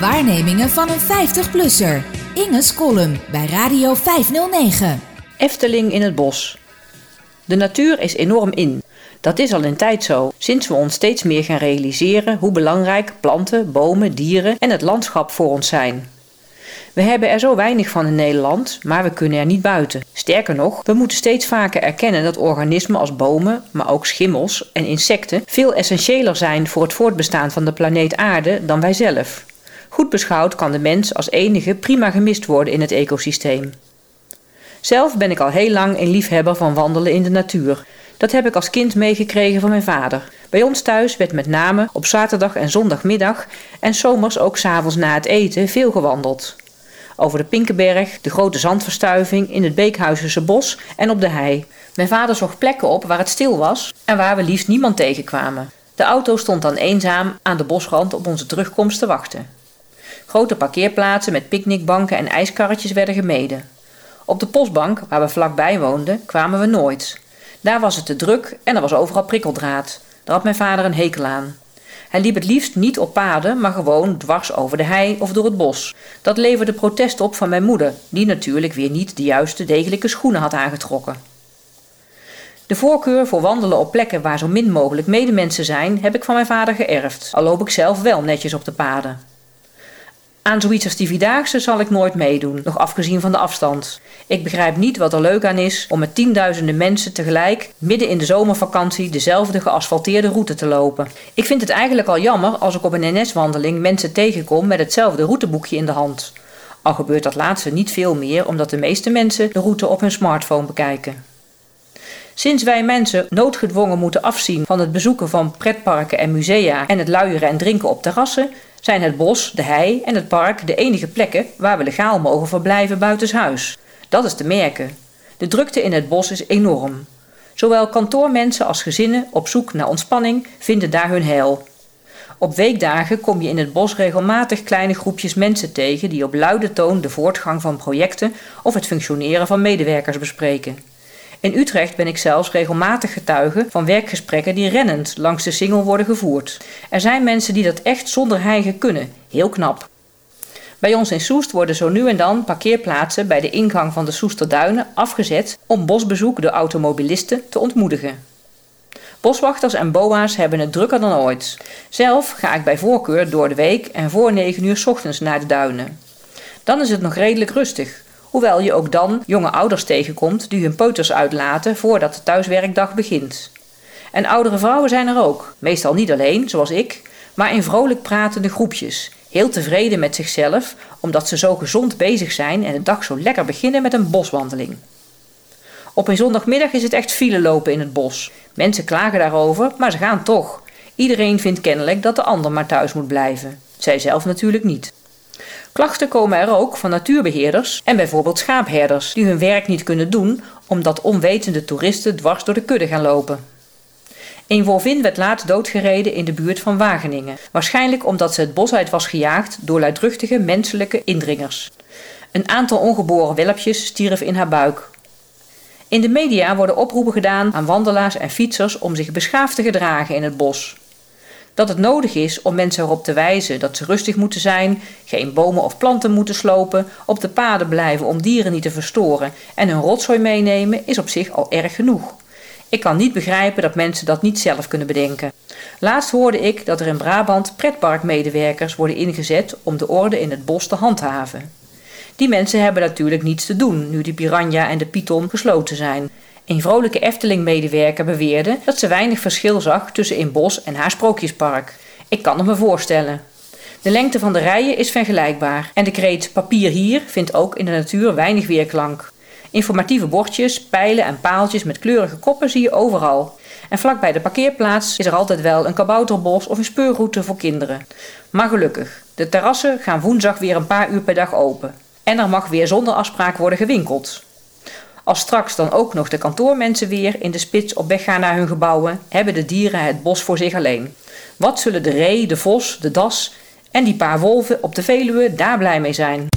Waarnemingen van een 50-plusser. Inge's column bij Radio 509. Efteling in het bos. De natuur is enorm in. Dat is al een tijd zo, sinds we ons steeds meer gaan realiseren hoe belangrijk planten, bomen, dieren en het landschap voor ons zijn. We hebben er zo weinig van in Nederland, maar we kunnen er niet buiten. Sterker nog, we moeten steeds vaker erkennen dat organismen als bomen, maar ook schimmels en insecten veel essentiëler zijn voor het voortbestaan van de planeet Aarde dan wij zelf. Goed beschouwd kan de mens als enige prima gemist worden in het ecosysteem. Zelf ben ik al heel lang een liefhebber van wandelen in de natuur. Dat heb ik als kind meegekregen van mijn vader. Bij ons thuis werd met name op zaterdag en zondagmiddag en zomers ook s'avonds na het eten veel gewandeld. Over de Pinkenberg, de grote zandverstuiving, in het Beekhuizense bos en op de hei. Mijn vader zocht plekken op waar het stil was en waar we liefst niemand tegenkwamen. De auto stond dan eenzaam aan de bosrand op onze terugkomst te wachten. Grote parkeerplaatsen met picknickbanken en ijskarretjes werden gemeden. Op de postbank, waar we vlakbij woonden, kwamen we nooit. Daar was het te druk en er was overal prikkeldraad. Daar had mijn vader een hekel aan. Hij liep het liefst niet op paden, maar gewoon dwars over de hei of door het bos. Dat leverde protest op van mijn moeder, die natuurlijk weer niet de juiste degelijke schoenen had aangetrokken. De voorkeur voor wandelen op plekken waar zo min mogelijk medemensen zijn, heb ik van mijn vader geërfd, al loop ik zelf wel netjes op de paden. Aan zoiets als die Vierdaagse zal ik nooit meedoen, nog afgezien van de afstand. Ik begrijp niet wat er leuk aan is om met tienduizenden mensen tegelijk midden in de zomervakantie dezelfde geasfalteerde route te lopen. Ik vind het eigenlijk al jammer als ik op een NS-wandeling mensen tegenkom met hetzelfde routeboekje in de hand. Al gebeurt dat laatste niet veel meer omdat de meeste mensen de route op hun smartphone bekijken. Sinds wij mensen noodgedwongen moeten afzien van het bezoeken van pretparken en musea en het luieren en drinken op terrassen, zijn het bos, de hei en het park de enige plekken waar we legaal mogen verblijven buitenshuis. Dat is te merken. De drukte in het bos is enorm. Zowel kantoormensen als gezinnen op zoek naar ontspanning vinden daar hun heil. Op weekdagen kom je in het bos regelmatig kleine groepjes mensen tegen die op luide toon de voortgang van projecten of het functioneren van medewerkers bespreken. In Utrecht ben ik zelfs regelmatig getuige van werkgesprekken die rennend langs de singel worden gevoerd. Er zijn mensen die dat echt zonder hijgen kunnen. Heel knap. Bij ons in Soest worden zo nu en dan parkeerplaatsen bij de ingang van de Soesterduinen afgezet om bosbezoek door automobilisten te ontmoedigen. Boswachters en boa's hebben het drukker dan ooit. Zelf ga ik bij voorkeur door de week en voor 9 uur ochtends naar de duinen. Dan is het nog redelijk rustig, hoewel je ook dan jonge ouders tegenkomt die hun peuters uitlaten voordat de thuiswerkdag begint. En oudere vrouwen zijn er ook, meestal niet alleen, zoals ik, maar in vrolijk pratende groepjes, heel tevreden met zichzelf omdat ze zo gezond bezig zijn en de dag zo lekker beginnen met een boswandeling. Op een zondagmiddag is het echt file lopen in het bos. Mensen klagen daarover, maar ze gaan toch. Iedereen vindt kennelijk dat de ander maar thuis moet blijven. Zij zelf natuurlijk niet. Klachten komen er ook van natuurbeheerders en bijvoorbeeld schaapherders die hun werk niet kunnen doen omdat onwetende toeristen dwars door de kudde gaan lopen. Een wolvin werd laat doodgereden in de buurt van Wageningen, waarschijnlijk omdat ze het bos uit was gejaagd door luidruchtige menselijke indringers. Een aantal ongeboren welpjes stierf in haar buik. In de media worden oproepen gedaan aan wandelaars en fietsers om zich beschaafd te gedragen in het bos dat het nodig is om mensen erop te wijzen dat ze rustig moeten zijn, geen bomen of planten moeten slopen, op de paden blijven om dieren niet te verstoren en hun rotzooi meenemen, is op zich al erg genoeg. Ik kan niet begrijpen dat mensen dat niet zelf kunnen bedenken. Laatst hoorde ik dat er in Brabant pretparkmedewerkers worden ingezet om de orde in het bos te handhaven. Die mensen hebben natuurlijk niets te doen nu de piranha en de python gesloten zijn. Een vrolijke Efteling-medewerker beweerde dat ze weinig verschil zag tussen in bos en haar sprookjespark. Ik kan het me voorstellen. De lengte van de rijen is vergelijkbaar en de kreet papier hier vindt ook in de natuur weinig weerklank. Informatieve bordjes, pijlen en paaltjes met kleurige koppen zie je overal. En vlakbij de parkeerplaats is er altijd wel een kabouterbos of een speurroute voor kinderen. Maar gelukkig, de terrassen gaan woensdag weer een paar uur per dag open. En er mag weer zonder afspraak worden gewinkeld. Als straks dan ook nog de kantoormensen weer in de spits op weg gaan naar hun gebouwen, hebben de dieren het bos voor zich alleen. Wat zullen de ree, de vos, de das en die paar wolven op de Veluwe daar blij mee zijn?